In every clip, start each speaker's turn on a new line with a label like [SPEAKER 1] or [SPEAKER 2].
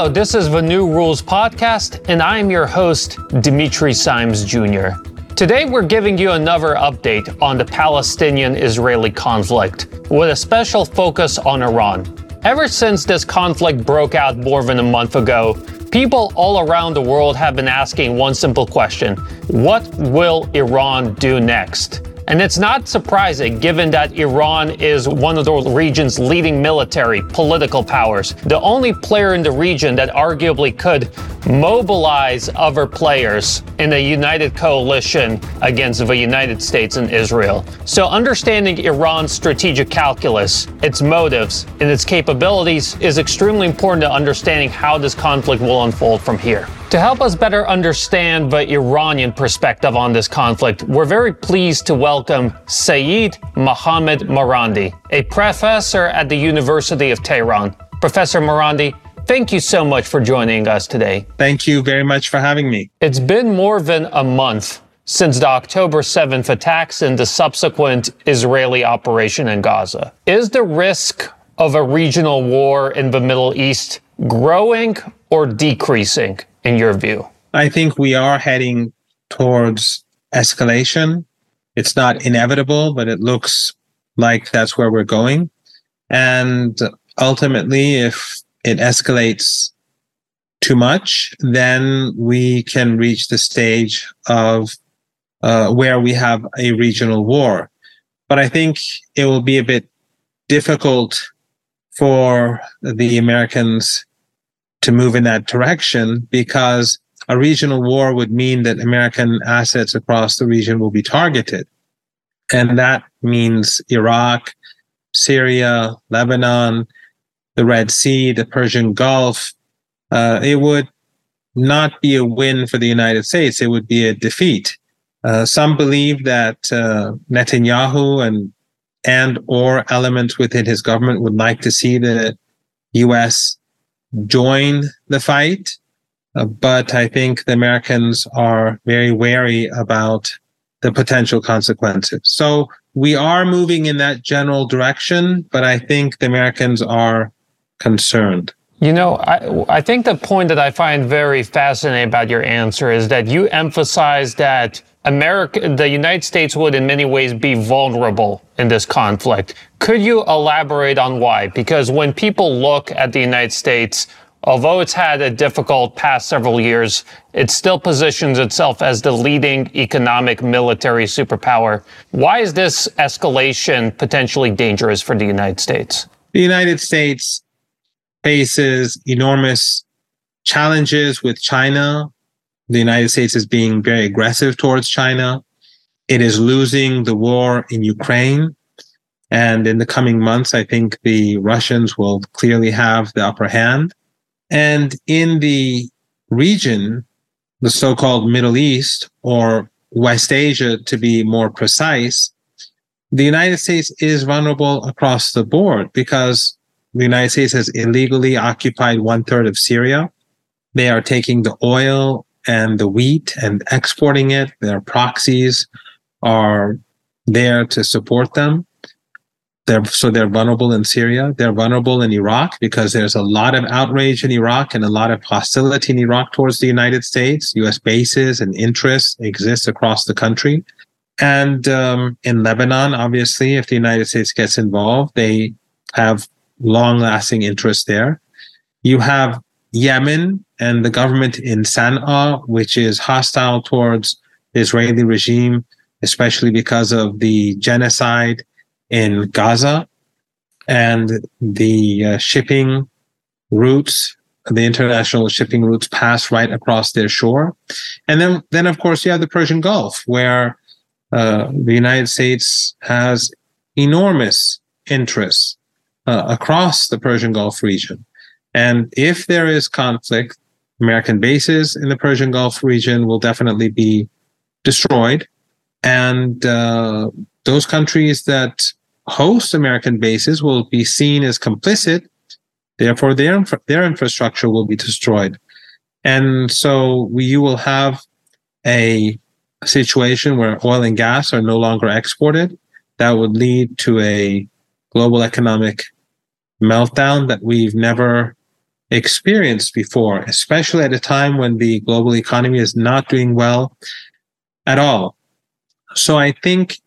[SPEAKER 1] Hello, this is the New Rules Podcast, and I'm your host, Dimitri Simes Jr. Today, we're giving you another update on the Palestinian Israeli conflict, with a special focus on Iran. Ever since this conflict broke out more than a month ago, people all around the world have been asking one simple question What will Iran do next? And it's not surprising given that Iran is one of the region's leading military, political powers, the only player in the region that arguably could mobilize other players in a united coalition against the United States and Israel. So understanding Iran's strategic calculus, its motives, and its capabilities is extremely important to understanding how this conflict will unfold from here. To help us better understand the Iranian perspective on this conflict, we're very pleased to welcome Seyed Mohammad Marandi, a professor at the University of Tehran. Professor Marandi, thank you so much for joining us today.
[SPEAKER 2] Thank you very much for having me.
[SPEAKER 1] It's been more than a month since the October 7th attacks and the subsequent Israeli operation in Gaza. Is the risk of a regional war in the Middle East growing or decreasing? In your view?
[SPEAKER 2] I think we are heading towards escalation. It's not inevitable, but it looks like that's where we're going. And ultimately, if it escalates too much, then we can reach the stage of uh, where we have a regional war. But I think it will be a bit difficult for the Americans to move in that direction because a regional war would mean that American assets across the region will be targeted. And that means Iraq, Syria, Lebanon, the Red Sea, the Persian Gulf. Uh, it would not be a win for the United States. It would be a defeat. Uh, some believe that uh, Netanyahu and and or elements within his government would like to see the U.S join the fight. Uh, but I think the Americans are very wary about the potential consequences. So we are moving in that general direction, but I think the Americans are concerned.
[SPEAKER 1] You know, I, I think the point that I find very fascinating about your answer is that you emphasize that America, the United States would in many ways be vulnerable in this conflict. Could you elaborate on why? Because when people look at the United States, although it's had a difficult past several years, it still positions itself as the leading economic military superpower. Why is this escalation potentially dangerous for the United States?
[SPEAKER 2] The United States faces enormous challenges with China the United States is being very aggressive towards China. It is losing the war in Ukraine. And in the coming months, I think the Russians will clearly have the upper hand. And in the region, the so called Middle East or West Asia, to be more precise, the United States is vulnerable across the board because the United States has illegally occupied one third of Syria. They are taking the oil and the wheat and exporting it. Their proxies are there to support them. They're, so they're vulnerable in Syria. They're vulnerable in Iraq because there's a lot of outrage in Iraq and a lot of hostility in Iraq towards the United States. U.S. bases and interests exist across the country. And um, in Lebanon, obviously, if the United States gets involved, they have long lasting interests there. You have Yemen and the government in Sana'a, which is hostile towards the Israeli regime, especially because of the genocide in Gaza and the uh, shipping routes, the international shipping routes pass right across their shore. And then, then of course, you have the Persian Gulf, where uh, the United States has enormous interests uh, across the Persian Gulf region. And if there is conflict, American bases in the Persian Gulf region will definitely be destroyed. And uh, those countries that host American bases will be seen as complicit. Therefore, their, their infrastructure will be destroyed. And so we, you will have a situation where oil and gas are no longer exported. That would lead to a global economic meltdown that we've never experienced before, especially at a time when the global economy is not doing well at all. So I think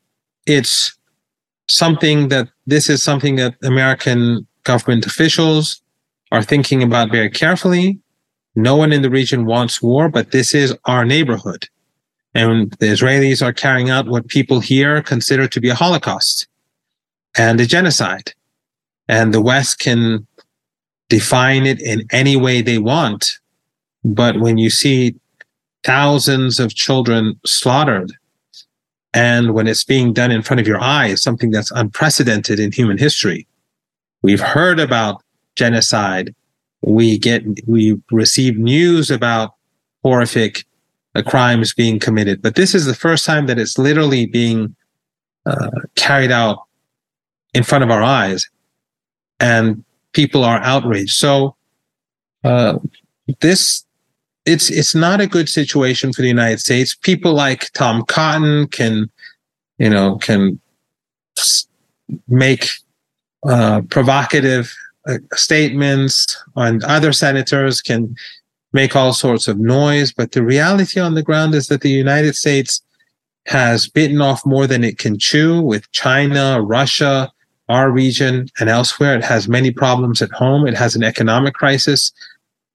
[SPEAKER 2] it's something that this is something that American government officials are thinking about very carefully. No one in the region wants war, but this is our neighborhood. And the Israelis are carrying out what people here consider to be a Holocaust and a genocide. And the West can define it in any way they want. But when you see thousands of children slaughtered, and when it's being done in front of your eyes, something that's unprecedented in human history, we've heard about genocide. We get, we receive news about horrific crimes being committed, but this is the first time that it's literally being uh, carried out in front of our eyes. And people are outraged. So uh, this it's it's not a good situation for the United States. People like Tom Cotton can, you know, can make uh, provocative uh, statements, and other senators can make all sorts of noise. But the reality on the ground is that the United States has bitten off more than it can chew with China, Russia, our region and elsewhere. It has many problems at home. It has an economic crisis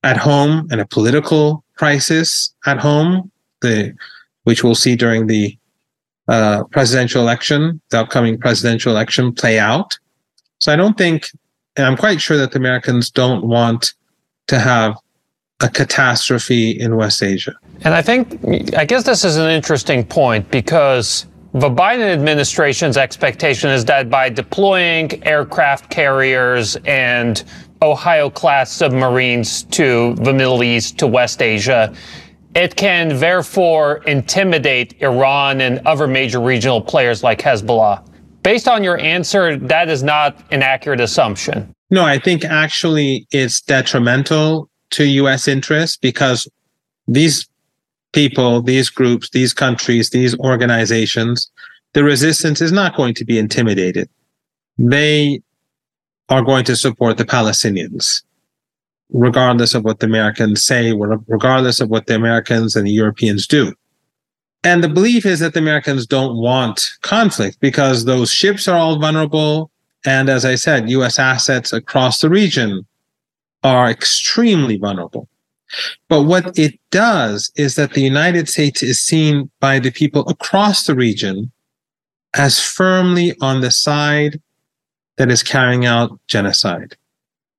[SPEAKER 2] at home and a political crisis at home, the, which we'll see during the uh, presidential election, the upcoming presidential election play out. So I don't think, and I'm quite sure that the Americans don't want to have a catastrophe in West Asia.
[SPEAKER 1] And I think, I guess this is an interesting point because the Biden administration's expectation is that by deploying aircraft carriers and Ohio class submarines to the Middle East, to West Asia, it can therefore intimidate Iran and other major regional players like Hezbollah. Based on your answer, that is not an accurate assumption.
[SPEAKER 2] No, I think actually it's detrimental to U.S. interests because these people, these groups, these countries, these organizations, the resistance is not going to be intimidated. They are going to support the Palestinians, regardless of what the Americans say, regardless of what the Americans and the Europeans do. And the belief is that the Americans don't want conflict because those ships are all vulnerable. And as I said, US assets across the region are extremely vulnerable. But what it does is that the United States is seen by the people across the region as firmly on the side that is carrying out genocide.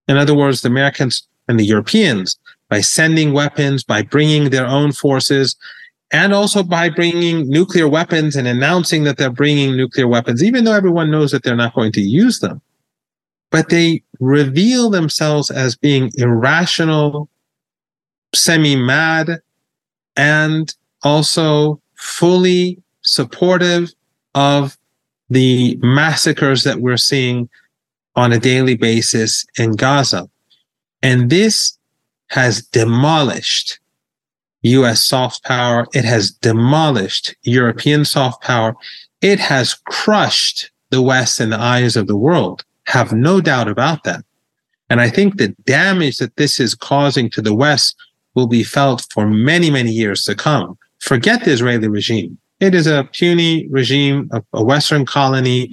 [SPEAKER 2] In other words, the Americans and the Europeans, by sending weapons, by bringing their own forces, and also by bringing nuclear weapons and announcing that they're bringing nuclear weapons, even though everyone knows that they're not going to use them. But they reveal themselves as being irrational semi mad and also fully supportive of the massacres that we're seeing on a daily basis in Gaza. And this has demolished US soft power. It has demolished European soft power. It has crushed the West in the eyes of the world. Have no doubt about that. And I think the damage that this is causing to the West will be felt for many, many years to come. Forget the Israeli regime. It is a puny regime, a, Western colony,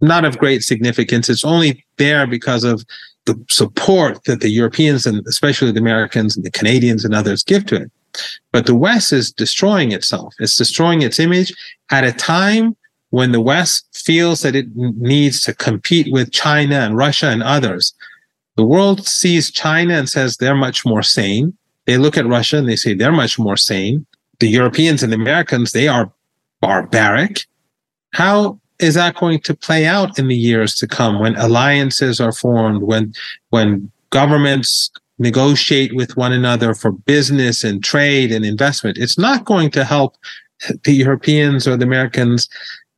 [SPEAKER 2] not of great significance. It's only there because of the support that the Europeans and especially the Americans and the Canadians and others give to it. But the West is destroying itself. It's destroying its image at a time when the West feels that it needs to compete with China and Russia and others. The world sees China and says they're much more sane. They look at Russia and they say they're much more sane. The Europeans and the Americans, they are barbaric. How is that going to play out in the years to come when alliances are formed, when, when governments negotiate with one another for business and trade and investment? It's not going to help the Europeans or the Americans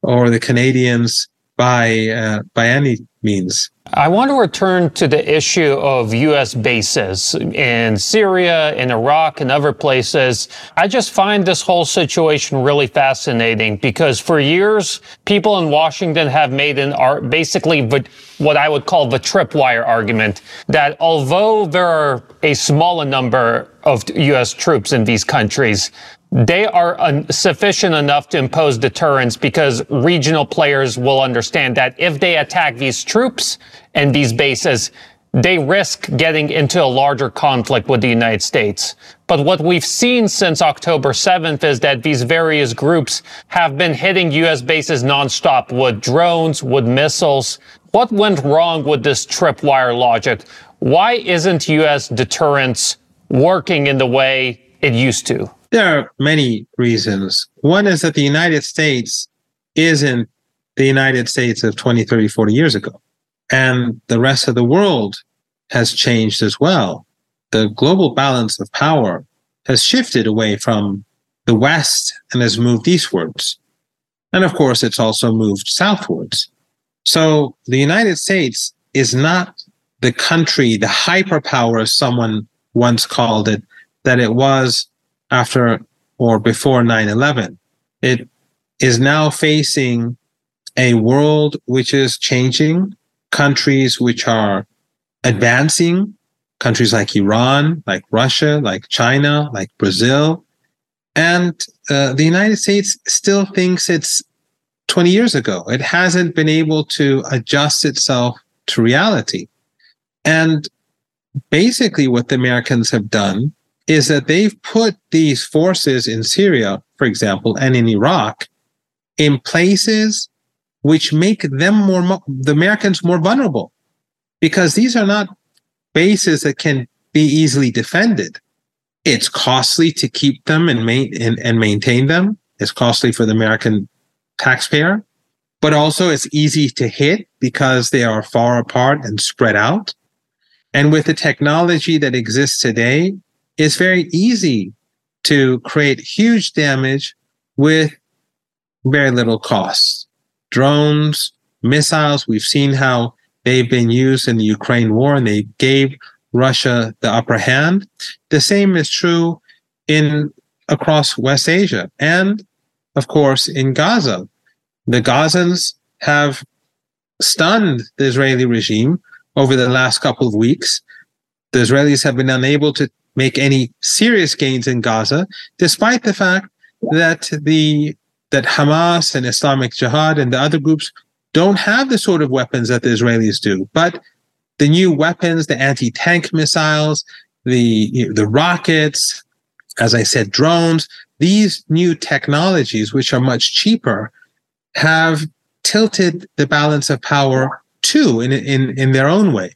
[SPEAKER 2] or the Canadians by uh, by any means.
[SPEAKER 1] I want to return to the issue of U.S. bases in Syria, in Iraq, and other places. I just find this whole situation really fascinating because for years, people in Washington have made an art, basically what I would call the tripwire argument that although there are a smaller number of U.S. troops in these countries, they are un- sufficient enough to impose deterrence because regional players will understand that if they attack these troops and these bases, they risk getting into a larger conflict with the United States. But what we've seen since October 7th is that these various groups have been hitting U.S. bases nonstop with drones, with missiles. What went wrong with this tripwire logic? Why isn't U.S. deterrence working in the way it used to?
[SPEAKER 2] There are many reasons. One is that the United States isn't the United States of 20, 30, 40 years ago. And the rest of the world has changed as well. The global balance of power has shifted away from the West and has moved eastwards. And of course, it's also moved southwards. So the United States is not the country, the hyperpower, as someone once called it, that it was after or before 9 11. It is now facing a world which is changing, countries which are advancing, countries like Iran, like Russia, like China, like Brazil. And uh, the United States still thinks it's 20 years ago. It hasn't been able to adjust itself to reality. And basically, what the Americans have done is that they've put these forces in Syria, for example, and in Iraq in places which make them more, the Americans more vulnerable because these are not bases that can be easily defended. It's costly to keep them and, ma- and, and maintain them. It's costly for the American taxpayer, but also it's easy to hit because they are far apart and spread out. And with the technology that exists today, it's very easy to create huge damage with very little cost. Drones, missiles, we've seen how they've been used in the Ukraine war and they gave Russia the upper hand. The same is true in across West Asia and of course in Gaza. The Gazans have stunned the Israeli regime over the last couple of weeks. The Israelis have been unable to make any serious gains in Gaza, despite the fact that the that Hamas and Islamic Jihad and the other groups don't have the sort of weapons that the Israelis do. But the new weapons, the anti-tank missiles, the you know, the rockets, as I said, drones, these new technologies, which are much cheaper, have tilted the balance of power too in in in their own way.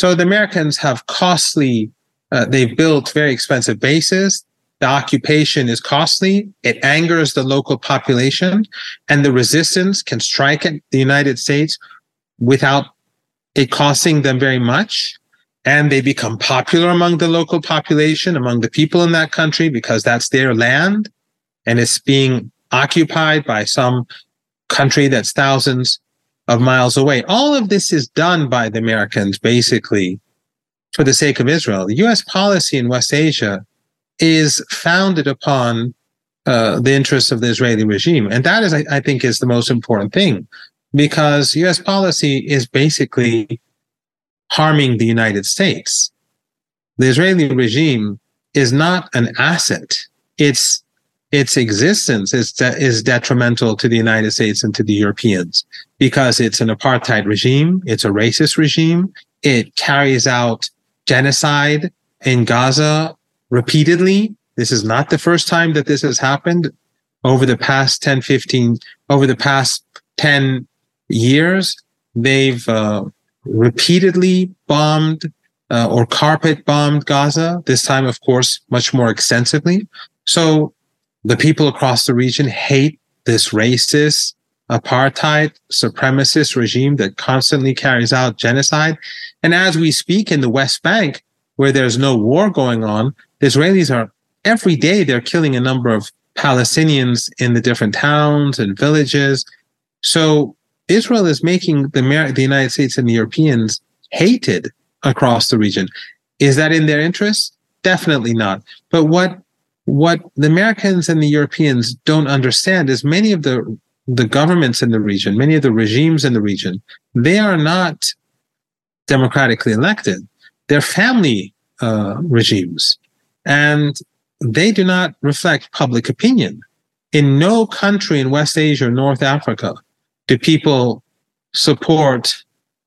[SPEAKER 2] So the Americans have costly uh, they've built very expensive bases. The occupation is costly. It angers the local population, and the resistance can strike at the United States without it costing them very much. And they become popular among the local population, among the people in that country, because that's their land and it's being occupied by some country that's thousands of miles away. All of this is done by the Americans, basically, for the sake of Israel. The U.S. policy in West Asia is founded upon uh, the interests of the Israeli regime. And that is, I, I think, is the most important thing because U.S. policy is basically harming the United States. The Israeli regime is not an asset. Its its existence is de- is detrimental to the United States and to the Europeans because it's an apartheid regime. It's a racist regime. It carries out genocide in Gaza repeatedly. This is not the first time that this has happened over the past 10, 15, over the past 10 years. They've uh, repeatedly bombed uh, or carpet bombed Gaza, this time, of course, much more extensively. So the people across the region hate this racist, apartheid, supremacist regime that constantly carries out genocide. And as we speak in the West Bank, where there's no war going on, the Israelis are every day they're killing a number of Palestinians in the different towns and villages. So Israel is making the, the United States and the Europeans hated across the region. Is that in their interest? Definitely not. But what what the Americans and the Europeans don't understand is many of the the governments in the region, many of the regimes in the region, they are not democratically elected. They're family uh, regimes, and they do not reflect public opinion. In no country in West Asia or North Africa do people support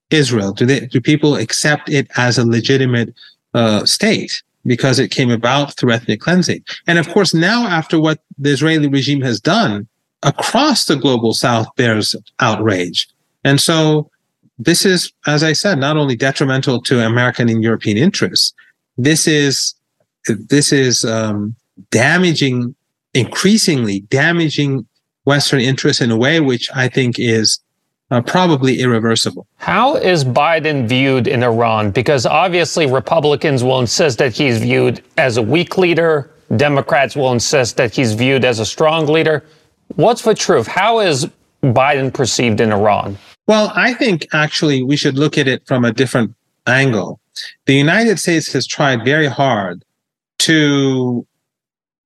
[SPEAKER 2] Israel. Do they? Do people accept it as a legitimate uh, state? because it came about through ethnic cleansing. And of course, now after what the Israeli regime has done across the global south bears outrage. And so this is, as I said, not only detrimental to American and European interests, this is, this is um, damaging, increasingly damaging Western interests in a way which I think is uh, probably irreversible.
[SPEAKER 1] How is Biden viewed in Iran? Because obviously Republicans will insist that he's viewed as a weak leader. Democrats will insist that he's viewed as a strong leader. What's the truth? How is Biden perceived in Iran?
[SPEAKER 2] Well, I think actually we should look at it from a different angle. The United States has tried very hard to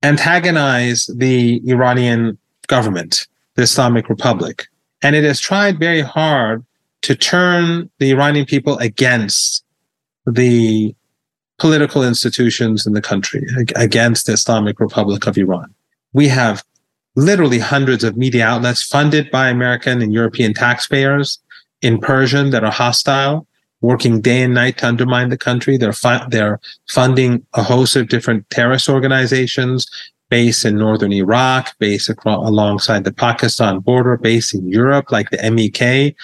[SPEAKER 2] antagonize the Iranian government, the Islamic Republic. And it has tried very hard to turn the Iranian people against the political institutions in the country, against the Islamic Republic of Iran. We have literally hundreds of media outlets funded by American and European taxpayers in Persian that are hostile, working day and night to undermine the country. They're, they're funding a host of different terrorist organizations, based in northern Iraq, based across, alongside the Pakistan border, based in Europe, like the MEK,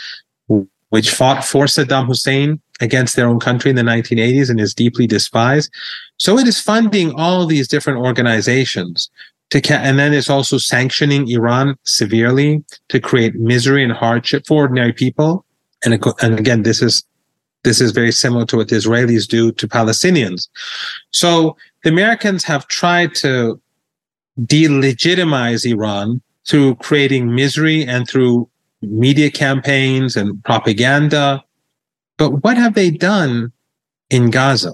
[SPEAKER 2] which fought for Saddam Hussein against their own country in the 1980s and is deeply despised. So it is funding all these different organizations to, ca- and then it's also sanctioning Iran severely to create misery and hardship for ordinary people. And, and again, this is this is very similar to what the Israelis do to Palestinians. So the Americans have tried to delegitimize Iran through creating misery and through media campaigns and propaganda. But what have they done in Gaza?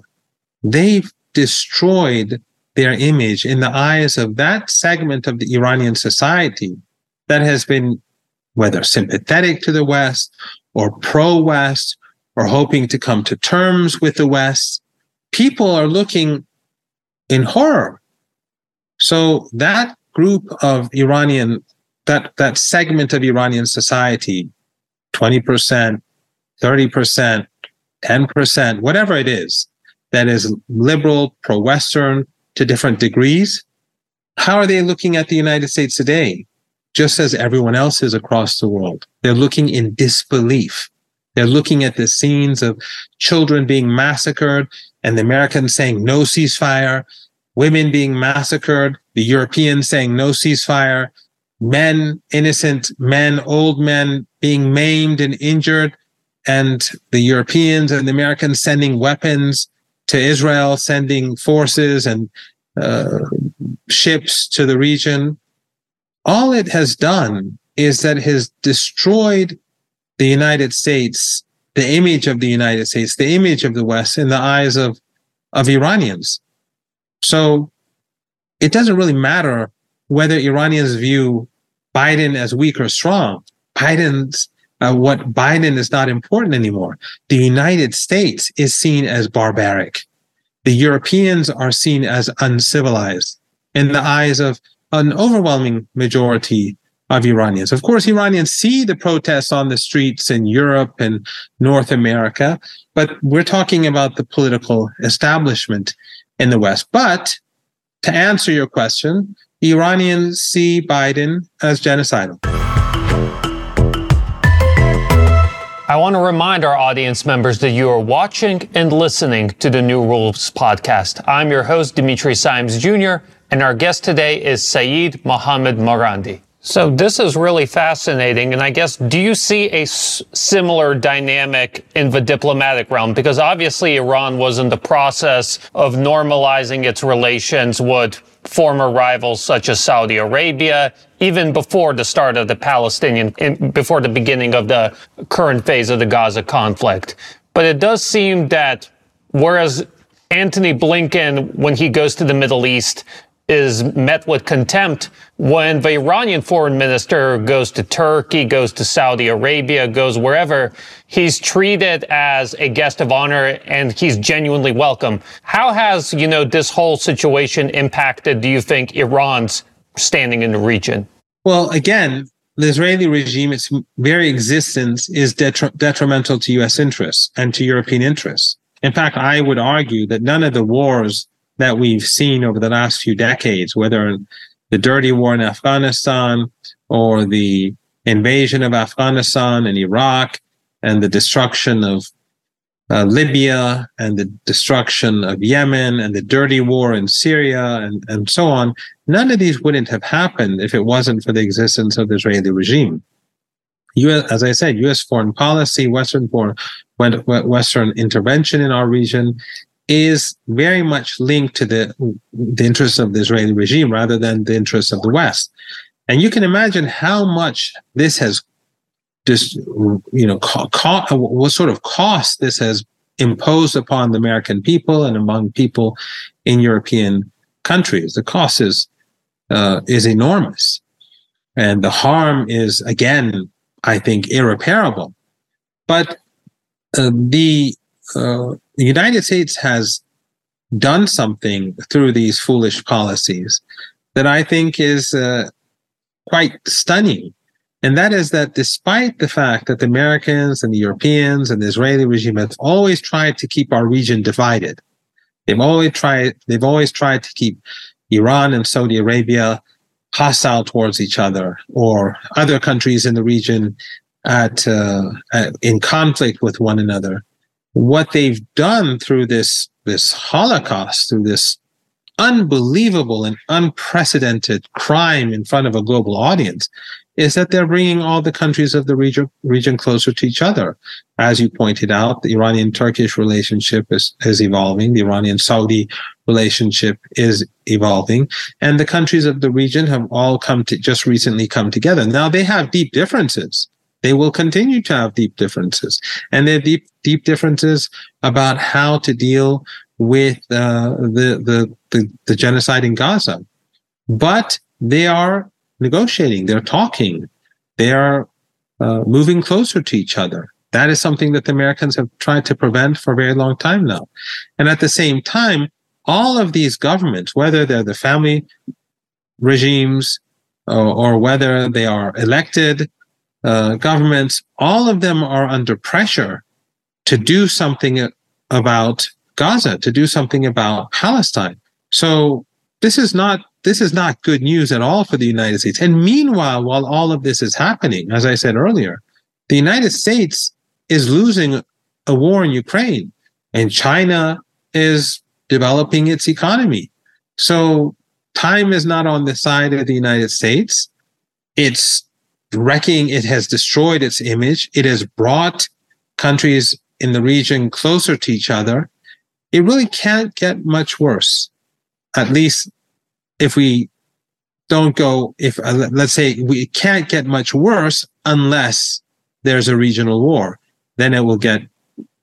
[SPEAKER 2] They've destroyed their image in the eyes of that segment of the Iranian society that has been, whether sympathetic to the West or pro West or hoping to come to terms with the West. People are looking in horror so that group of Iranian, that, that segment of Iranian society, 20%, 30%, 10%, whatever it is, that is liberal, pro Western to different degrees, how are they looking at the United States today? Just as everyone else is across the world. They're looking in disbelief. They're looking at the scenes of children being massacred and the Americans saying no ceasefire, women being massacred, the Europeans saying no ceasefire, men, innocent men, old men being maimed and injured, and the Europeans and the Americans sending weapons to Israel, sending forces and uh, ships to the region. All it has done is that it has destroyed the United States, the image of the United States, the image of the West in the eyes of, of Iranians. So it doesn't really matter whether Iranians view Biden as weak or strong. Biden's uh, what Biden is not important anymore. The United States is seen as barbaric. The Europeans are seen as uncivilized in the eyes of an overwhelming majority of Iranians. Of course, Iranians see the protests on the streets in Europe and North America, but we're talking about the political establishment in the West. But to answer your question, Iranians see Biden as genocidal.
[SPEAKER 1] I want to remind our audience members that you are watching and listening to the New Rules podcast. I'm your host, Dimitri Simes Jr., and our guest today is Seyed Mohammad Marandi. So this is really fascinating. And I guess, do you see a s- similar dynamic in the diplomatic realm? Because obviously Iran was in the process of normalizing its relations with former rivals such as Saudi Arabia, even before the start of the Palestinian, before the beginning of the current phase of the Gaza conflict. But it does seem that whereas Antony Blinken, when he goes to the Middle East, is met with contempt when the Iranian foreign minister goes to Turkey, goes to Saudi Arabia, goes wherever, he's treated as a guest of honor and he's genuinely welcome. How has, you know, this whole situation impacted, do you think, Iran's standing in the region?
[SPEAKER 2] Well, again, the Israeli regime, its very existence is detri- detrimental to U.S. interests and to European interests. In fact, I would argue that none of the wars that we've seen over the last few decades, whether the dirty war in Afghanistan or the invasion of Afghanistan and Iraq and the destruction of uh, Libya and the destruction of Yemen and the dirty war in Syria and, and so on, none of these wouldn't have happened if it wasn't for the existence of the Israeli regime. US, as I said, U.S. foreign policy, Western foreign, Western intervention in our region is very much linked to the, the interests of the Israeli regime rather than the interests of the West. And you can imagine how much this has just, you know, co- co- what sort of cost this has imposed upon the American people and among people in European countries. The cost is, uh, is enormous. And the harm is, again, I think, irreparable. But uh, the uh, United States has done something through these foolish policies that I think is uh, quite stunning. And that is that despite the fact that the Americans and the Europeans and the Israeli regime have always tried to keep our region divided, they've always tried, they've always tried to keep Iran and Saudi Arabia hostile towards each other or other countries in the region at, uh, at in conflict with one another. What they've done through this this Holocaust, through this unbelievable and unprecedented crime in front of a global audience, is that they're bringing all the countries of the region, region closer to each other. As you pointed out, the Iranian Turkish relationship is, is evolving. The Iranian Saudi relationship is evolving. And the countries of the region have all come to just recently come together. Now they have deep differences they will continue to have deep differences and they have deep deep differences about how to deal with uh, the, the, the the genocide in Gaza but they are negotiating. They're talking. They are uh, moving closer to each other. That is something that the Americans have tried to prevent for a very long time now. And at the same time all of these governments whether they're the family regimes or, or whether they are elected uh, governments, all of them are under pressure to do something about Gaza, to do something about Palestine. So this is not this is not good news at all for the United States. And meanwhile, while all of this is happening, as I said earlier, the United States is losing a war in Ukraine, and China is developing its economy. So time is not on the side of the United States. It's wrecking, it has destroyed its image. It has brought countries in the region closer to each other. It really can't get much worse. At least if we don't go, if uh, let's say we can't get much worse unless there's a regional war, then it will get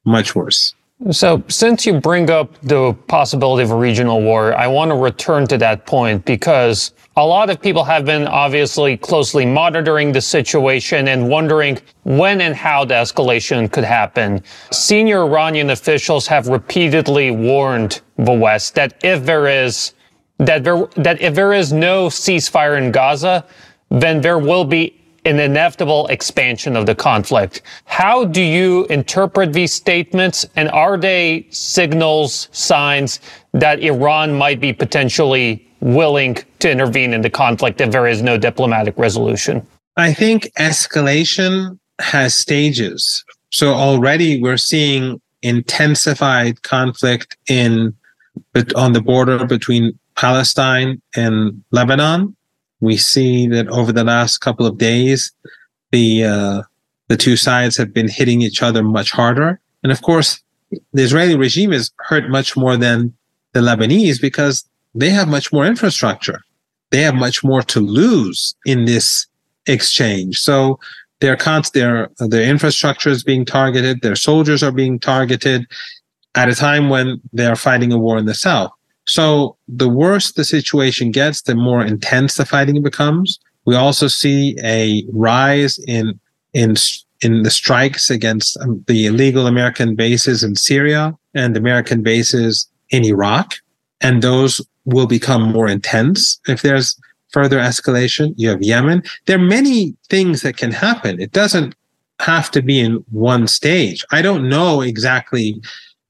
[SPEAKER 2] much worse.
[SPEAKER 1] So, since you bring up the possibility of a regional war, I want to return to that point because a lot of people have been obviously closely monitoring the situation and wondering when and how the escalation could happen. Senior Iranian officials have repeatedly warned the West that if there is that there that if there is no ceasefire in Gaza, then there will be an inevitable expansion of the conflict. How do you interpret these statements? And are they signals, signs that Iran might be potentially willing to intervene in the conflict if there is no diplomatic resolution?
[SPEAKER 2] I think escalation has stages. So already we're seeing intensified conflict in on the border between Palestine and Lebanon we see that over the last couple of days, the uh, the two sides have been hitting each other much harder, and of course, the Israeli regime is hurt much more than the Lebanese because they have much more infrastructure. They have much more to lose in this exchange. So their cons, their their infrastructure is being targeted. Their soldiers are being targeted at a time when they are fighting a war in the south. So the worse the situation gets, the more intense the fighting becomes. We also see a rise in in in the strikes against um, the illegal American bases in Syria and American bases in Iraq, and those will become more intense if there's further escalation. You have Yemen. There are many things that can happen. It doesn't have to be in one stage. I don't know exactly.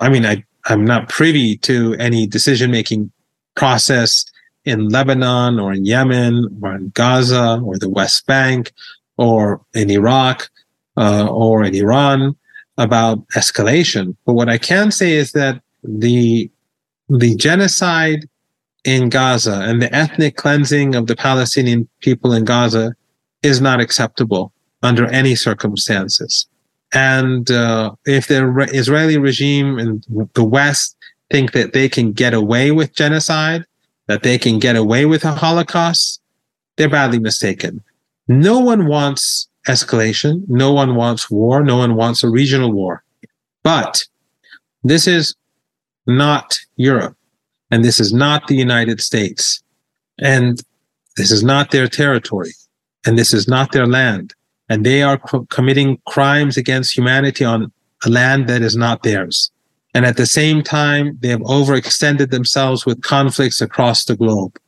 [SPEAKER 2] I mean, I, I'm not privy to any decision making process in Lebanon or in Yemen or in Gaza or the West Bank or in Iraq uh, or in Iran about escalation. But what I can say is that the the genocide in Gaza and the ethnic cleansing of the Palestinian people in Gaza is not acceptable under any circumstances. And uh, if the Israeli regime and the West think that they can get away with genocide, that they can get away with a Holocaust, they're badly mistaken. No one wants escalation. No one wants war. No one wants a regional war. But this is not Europe. And this is not the United States. And this is not their territory. And this is not their land. And they are co- committing crimes against humanity on a land that is not theirs. And at the same time, they have overextended themselves with conflicts across the globe.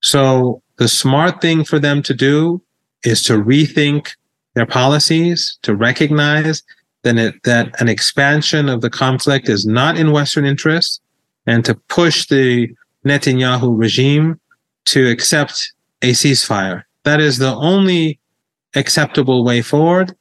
[SPEAKER 2] So the smart thing for them to do is to rethink their policies, to recognize that, it, that an expansion of the conflict is not in Western interest, and to push the Netanyahu regime to accept a ceasefire. That is the only acceptable way forward.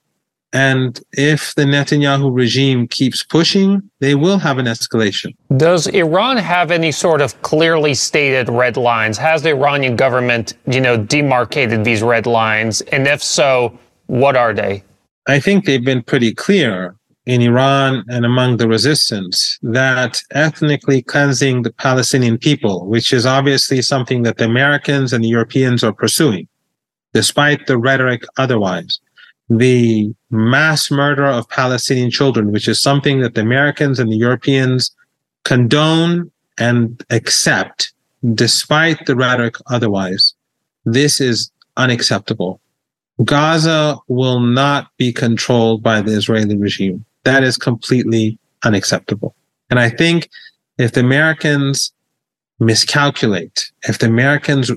[SPEAKER 2] And if the Netanyahu regime keeps pushing, they will have an escalation.
[SPEAKER 1] Does Iran have any sort of clearly stated red lines? Has the Iranian government, you know, demarcated these red lines? And if so, what are they?
[SPEAKER 2] I think they've been pretty clear in Iran and among the resistance that ethnically cleansing the Palestinian people, which is obviously something that the Americans and the Europeans are pursuing, despite the rhetoric otherwise. The mass murder of Palestinian children, which is something that the Americans and the Europeans condone and accept, despite the rhetoric otherwise. This is unacceptable. Gaza will not be controlled by the Israeli regime. That is completely unacceptable. And I think if the Americans miscalculate, if the Americans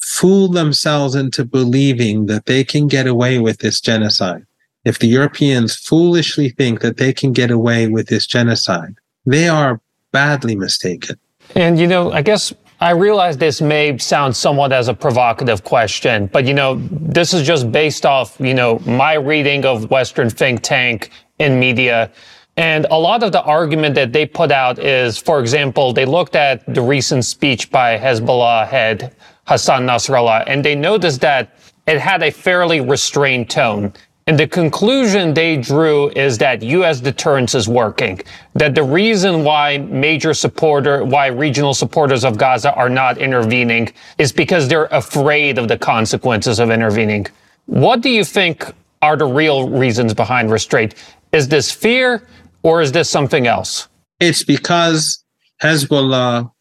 [SPEAKER 2] fool themselves into believing that they can get away with this genocide, if the Europeans foolishly think that they can get away with this genocide, they are badly mistaken.
[SPEAKER 1] And, you know, I guess I realize this may sound somewhat as a provocative question, but, you know, this is just based off, you know, my reading of Western think tank in media. And a lot of the argument that they put out is, for example, they looked at the recent speech by Hezbollah head Hassan Nasrallah, and they noticed that it had a fairly restrained tone. And the conclusion they drew is that U.S. deterrence is working. That the reason why major supporter, why regional supporters of Gaza are not intervening is because they're afraid of the consequences of intervening. What do you think are the real reasons behind restraint? Is this fear or is this something else?
[SPEAKER 2] It's because Hezbollah,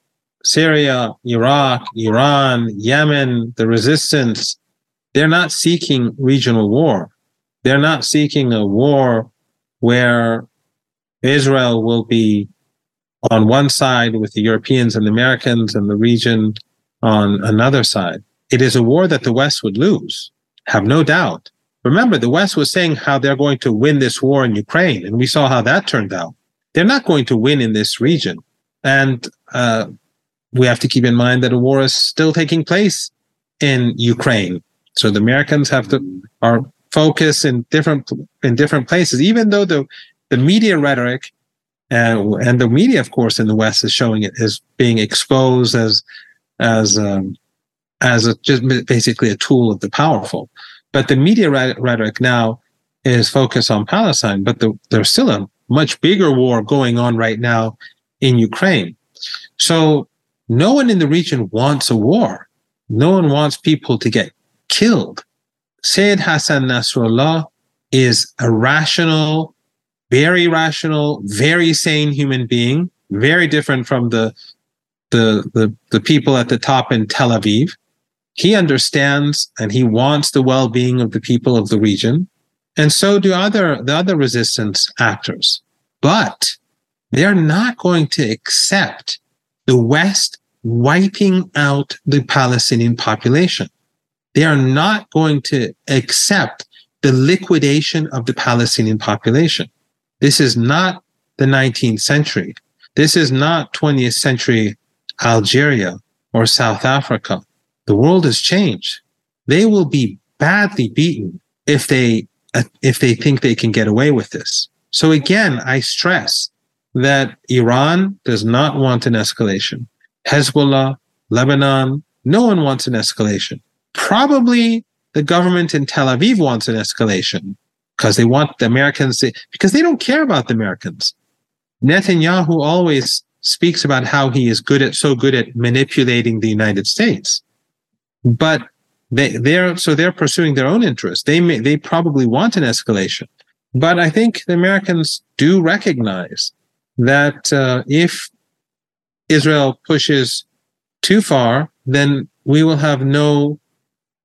[SPEAKER 2] Syria, Iraq, Iran, Yemen, the resistance, they're not seeking regional war. They're not seeking a war where Israel will be on one side with the Europeans and the Americans and the region on another side. It is a war that the West would lose, have no doubt. Remember, the West was saying how they're going to win this war in Ukraine, and we saw how that turned out. They're not going to win in this region. And uh, we have to keep in mind that a war is still taking place in Ukraine. So the Americans have to are focused in different in different places, even though the the media rhetoric uh, and the media, of course, in the West is showing it as being exposed as as um, as a, just basically a tool of the powerful. But the media rhetoric now is focused on Palestine, but the, there's still a much bigger war going on right now in Ukraine. So no one in the region wants a war. No one wants people to get killed. Sayyid Hassan Nasrallah is a rational, very rational, very sane human being, very different from the the the, the people at the top in Tel Aviv. He understands and he wants the well-being of the people of the region. And so do other the other resistance actors. But they're not going to accept the West wiping out the Palestinian population. They are not going to accept the liquidation of the Palestinian population. This is not the 19th century. This is not 20th century Algeria or South Africa. The world has changed. They will be badly beaten if they if they think they can get away with this. So again, I stress that Iran does not want an escalation. Hezbollah, Lebanon, no one wants an escalation. Probably the government in Tel Aviv wants an escalation because they want the Americans to, because they don't care about the Americans. Netanyahu always speaks about how he is good at so good at manipulating the United States. But they they're so they're pursuing their own interests. They may they probably want an escalation. But I think the Americans do recognize that uh, if Israel pushes too far, then we will have no,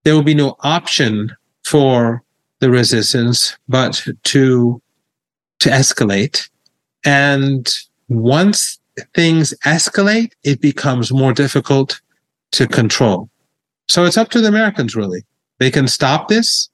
[SPEAKER 2] there will be no option for the resistance but to to escalate. And once things escalate, it becomes more difficult to control. So it's up to the Americans, really. They can stop this.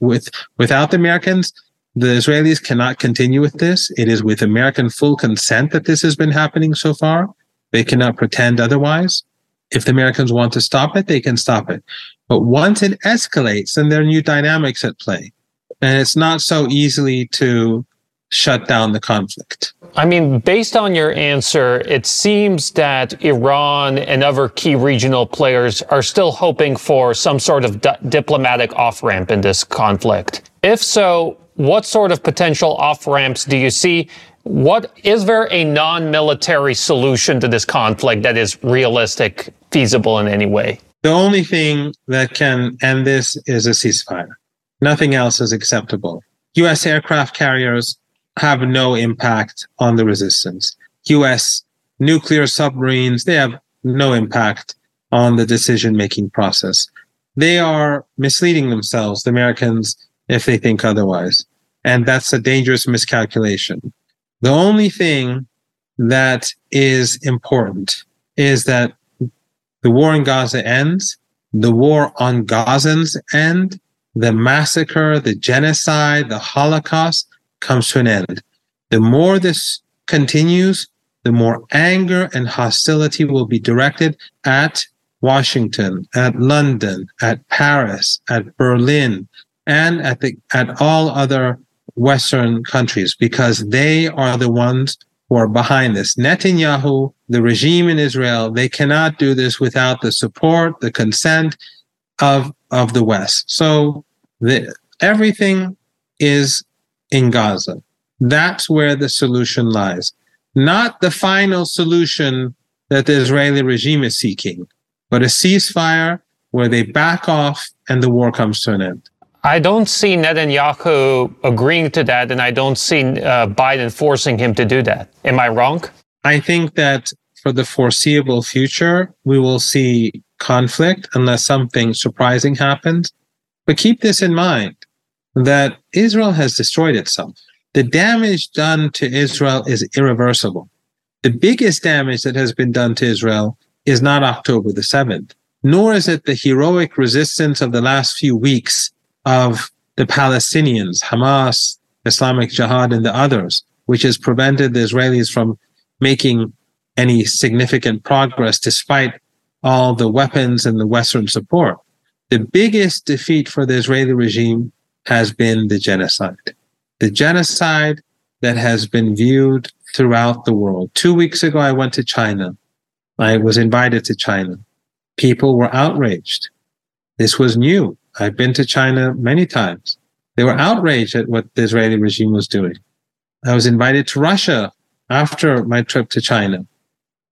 [SPEAKER 2] with without the Americans, the Israelis cannot continue with this. It is with American full consent that this has been happening so far. They cannot pretend otherwise. If the Americans want to stop it, they can stop it. But once it escalates, then there are new dynamics at play. And it's not so easily to shut down the conflict.
[SPEAKER 1] I mean, based on your answer, it seems that Iran and other key regional players are still hoping for some sort of di- diplomatic off ramp in this conflict. If so, what sort of potential off ramps do you see? What is there a non-military solution to this conflict that is realistic, feasible in any way?
[SPEAKER 2] The only thing that can end this is a ceasefire. Nothing else is acceptable. U.S. aircraft carriers have no impact on the resistance. U.S. nuclear submarines, they have no impact on the decision making process. They are misleading themselves, the Americans, if they think otherwise. And that's a dangerous miscalculation. The only thing that is important is that the war in Gaza ends, the war on Gazans end, the massacre, the genocide, the Holocaust comes to an end. The more this continues, the more anger and hostility will be directed at Washington, at London, at Paris, at Berlin, and at the at all other Western countries because they are the ones who are behind this. Netanyahu, the regime in Israel, they cannot do this without the support, the consent of, of the West. So the, everything is in Gaza. That's where the solution lies. Not the final solution that the Israeli regime is seeking, but a ceasefire where they back off and the war comes to an end.
[SPEAKER 1] I don't see Netanyahu agreeing to that, and I don't see uh, Biden forcing him to do that. Am I wrong?
[SPEAKER 2] I think that for the foreseeable future, we will see conflict unless something surprising happens. But keep this in mind that Israel has destroyed itself. The damage done to Israel is irreversible. The biggest damage that has been done to Israel is not October the 7th, nor is it the heroic resistance of the last few weeks of the Palestinians, Hamas, Islamic Jihad, and the others, which has prevented the Israelis from making any significant progress despite all the weapons and the Western support. The biggest defeat for the Israeli regime has been the genocide. The genocide that has been viewed throughout the world. Two weeks ago, I went to China. I was invited to China. People were outraged. This was new. I've been to China many times. They were outraged at what the Israeli regime was doing. I was invited to Russia after my trip to China.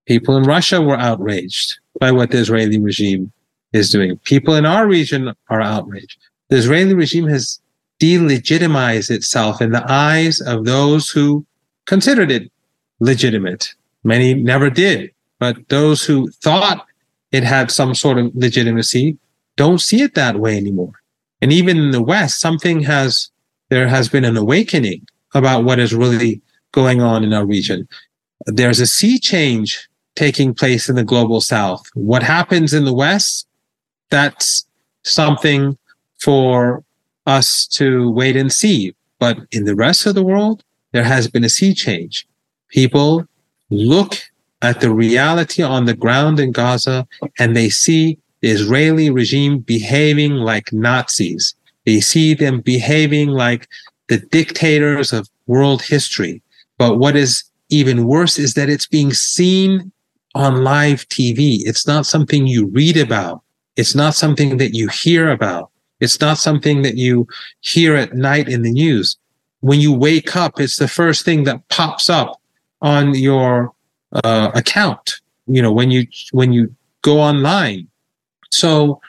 [SPEAKER 2] People in Russia were outraged by what the Israeli regime is doing. People in our region are outraged. The Israeli regime has delegitimized itself in the eyes of those who considered it legitimate. Many never did, but those who thought it had some sort of legitimacy don't see it that way anymore. And even in the West, something has, there has been an awakening about what is really going on in our region. There's a sea change taking place in the global South. What happens in the West, that's something for us to wait and see. But in the rest of the world, there has been a sea change. People look at the reality on the ground in Gaza and they see Israeli regime behaving like Nazis. They see them behaving like the dictators of world history. But what is even worse is that it's being seen on live TV. It's not something you read about. It's not something that you hear about. It's not something that you hear at night in the news. When you wake up, it's the first thing that pops up on your uh, account. You know, when you when you go online. So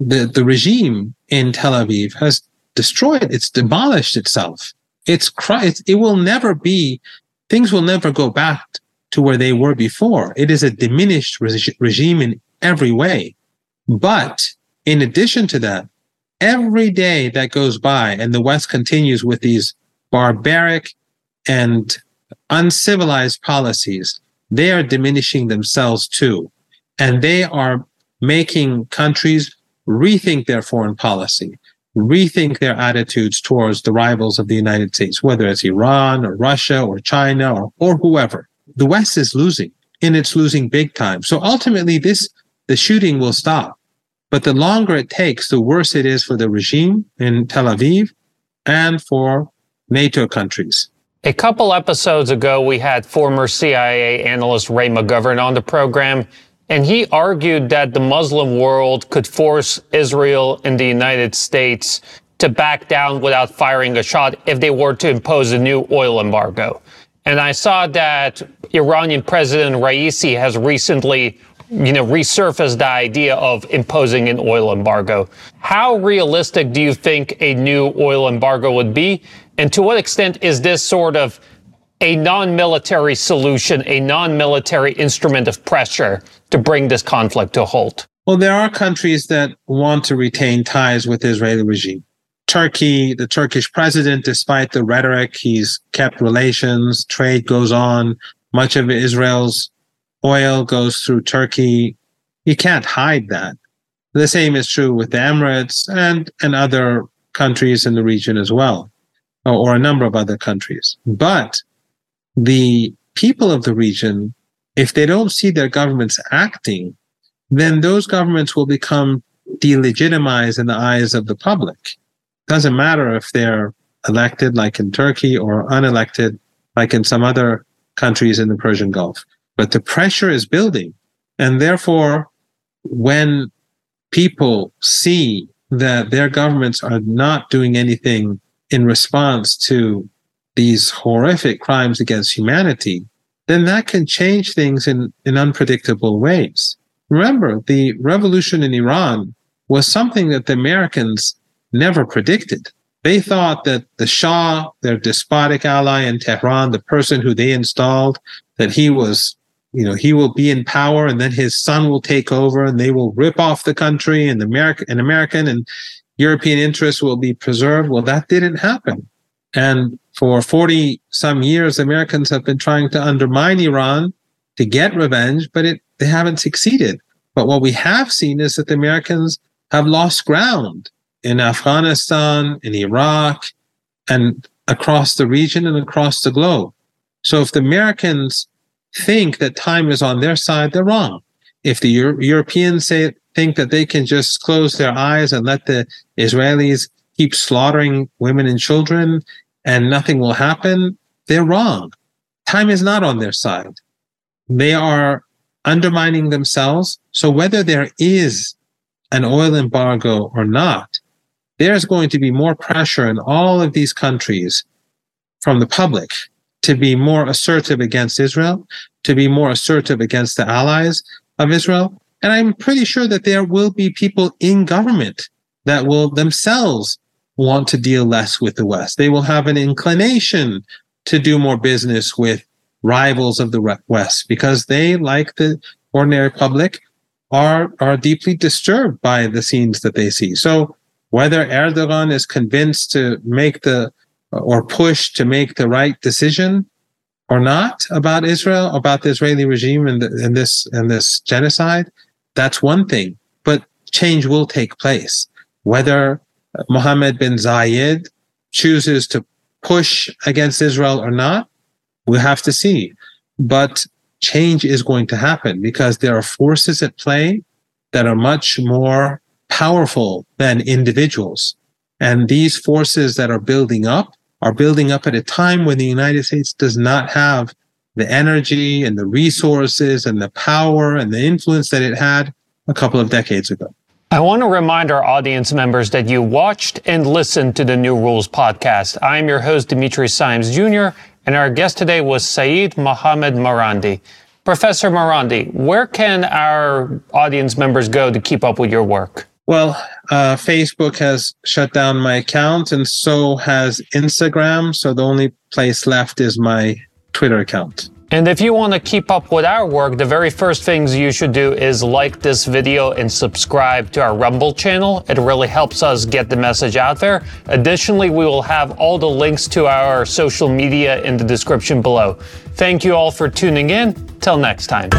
[SPEAKER 2] the the regime in Tel Aviv has destroyed. It's demolished itself. It's it will never be. Things will never go back to where they were before. It is a diminished regime in every way. But in addition to that, every day that goes by and the West continues with these barbaric and uncivilized policies, they are diminishing themselves too. And they are making countries rethink their foreign policy, rethink their attitudes towards the rivals of the United States, whether it's Iran or Russia or China or, or whoever. The West is losing and it's losing big time. So ultimately this, the shooting will stop. But the longer it takes, the worse it is for the regime in Tel Aviv and for NATO countries.
[SPEAKER 1] A couple episodes ago, we had former CIA analyst Ray McGovern on the program, and he argued that the Muslim world could force Israel and the United States to back down without firing a shot if they were to impose a new oil embargo. And I saw that Iranian President Raisi has recently you know, resurfaced the idea of imposing an oil embargo. How realistic do you think a new oil embargo would be? And to what extent is this sort of a non-military solution, a non-military instrument of pressure to bring this conflict to a halt?
[SPEAKER 2] Well, there are countries that want to retain ties with the Israeli regime. Turkey, the Turkish president, despite the rhetoric, he's kept relations, trade goes on. Much of Israel's oil goes through Turkey. You can't hide that. The same is true with the Emirates and, and other countries in the region as well, or, or a number of other countries. But the people of the region, if they don't see their governments acting, then those governments will become delegitimized in the eyes of the public. Doesn't matter if they're elected like in Turkey or unelected like in some other countries in the Persian Gulf but the pressure is building. And therefore, when people see that their governments are not doing anything in response to these horrific crimes against humanity, then that can change things in, in unpredictable ways. Remember, the revolution in Iran was something that the Americans never predicted. They thought that the Shah, their despotic ally in Tehran, the person who they installed, that he was you know he will be in power and then his son will take over and they will rip off the country and American and American and European interests will be preserved. Well, that didn't happen. And for 40 some years, Americans have been trying to undermine Iran to get revenge, but it, they haven't succeeded. But what we have seen is that the Americans have lost ground in Afghanistan, in Iraq, and across the region and across the globe. So if the Americans think that time is on their side, they're wrong. If the Euro- Europeans say think that they can just close their eyes and let the Israelis keep slaughtering women and children and nothing will happen, they're wrong. Time is not on their side. They are undermining themselves. So whether there is an oil embargo or not, there's going to be more pressure in all of these countries from the public to be more assertive against Israel, to be more assertive against the allies of Israel. And I'm pretty sure that there will be people in government that will themselves want to deal less with the West. They will have an inclination to do more business with rivals of the West because they, like the ordinary public, are are deeply disturbed by the scenes that they see. So whether Erdogan is convinced to make the or push to make the right decision or not about Israel, about the Israeli regime and, the, and this and this genocide, that's one thing. But change will take place. Whether Mohammed bin Zayed chooses to push against Israel or not, we have to see. But change is going to happen because there are forces at play that are much more powerful than individuals. And these forces that are building up are building up at a time when the United States does not have the energy and the resources and the power and the influence that it had a couple of decades ago.
[SPEAKER 1] I want to remind our audience members that you watched and listened to the New Rules podcast. I am your host, Dimitri Simes Jr., and our guest today was Seyed Mohammad Marandi. Professor Marandi, where can our audience members go to keep up with your work?
[SPEAKER 2] Well, uh, Facebook has shut down my account, and so has Instagram. So the only place left is my Twitter account.
[SPEAKER 1] And if you want to keep up with our work, the very first things you should do is like this video and subscribe to our Rumble channel. It really helps us get the message out there. Additionally, we will have all the links to our social media in the description below. Thank you all for tuning in. Till next time.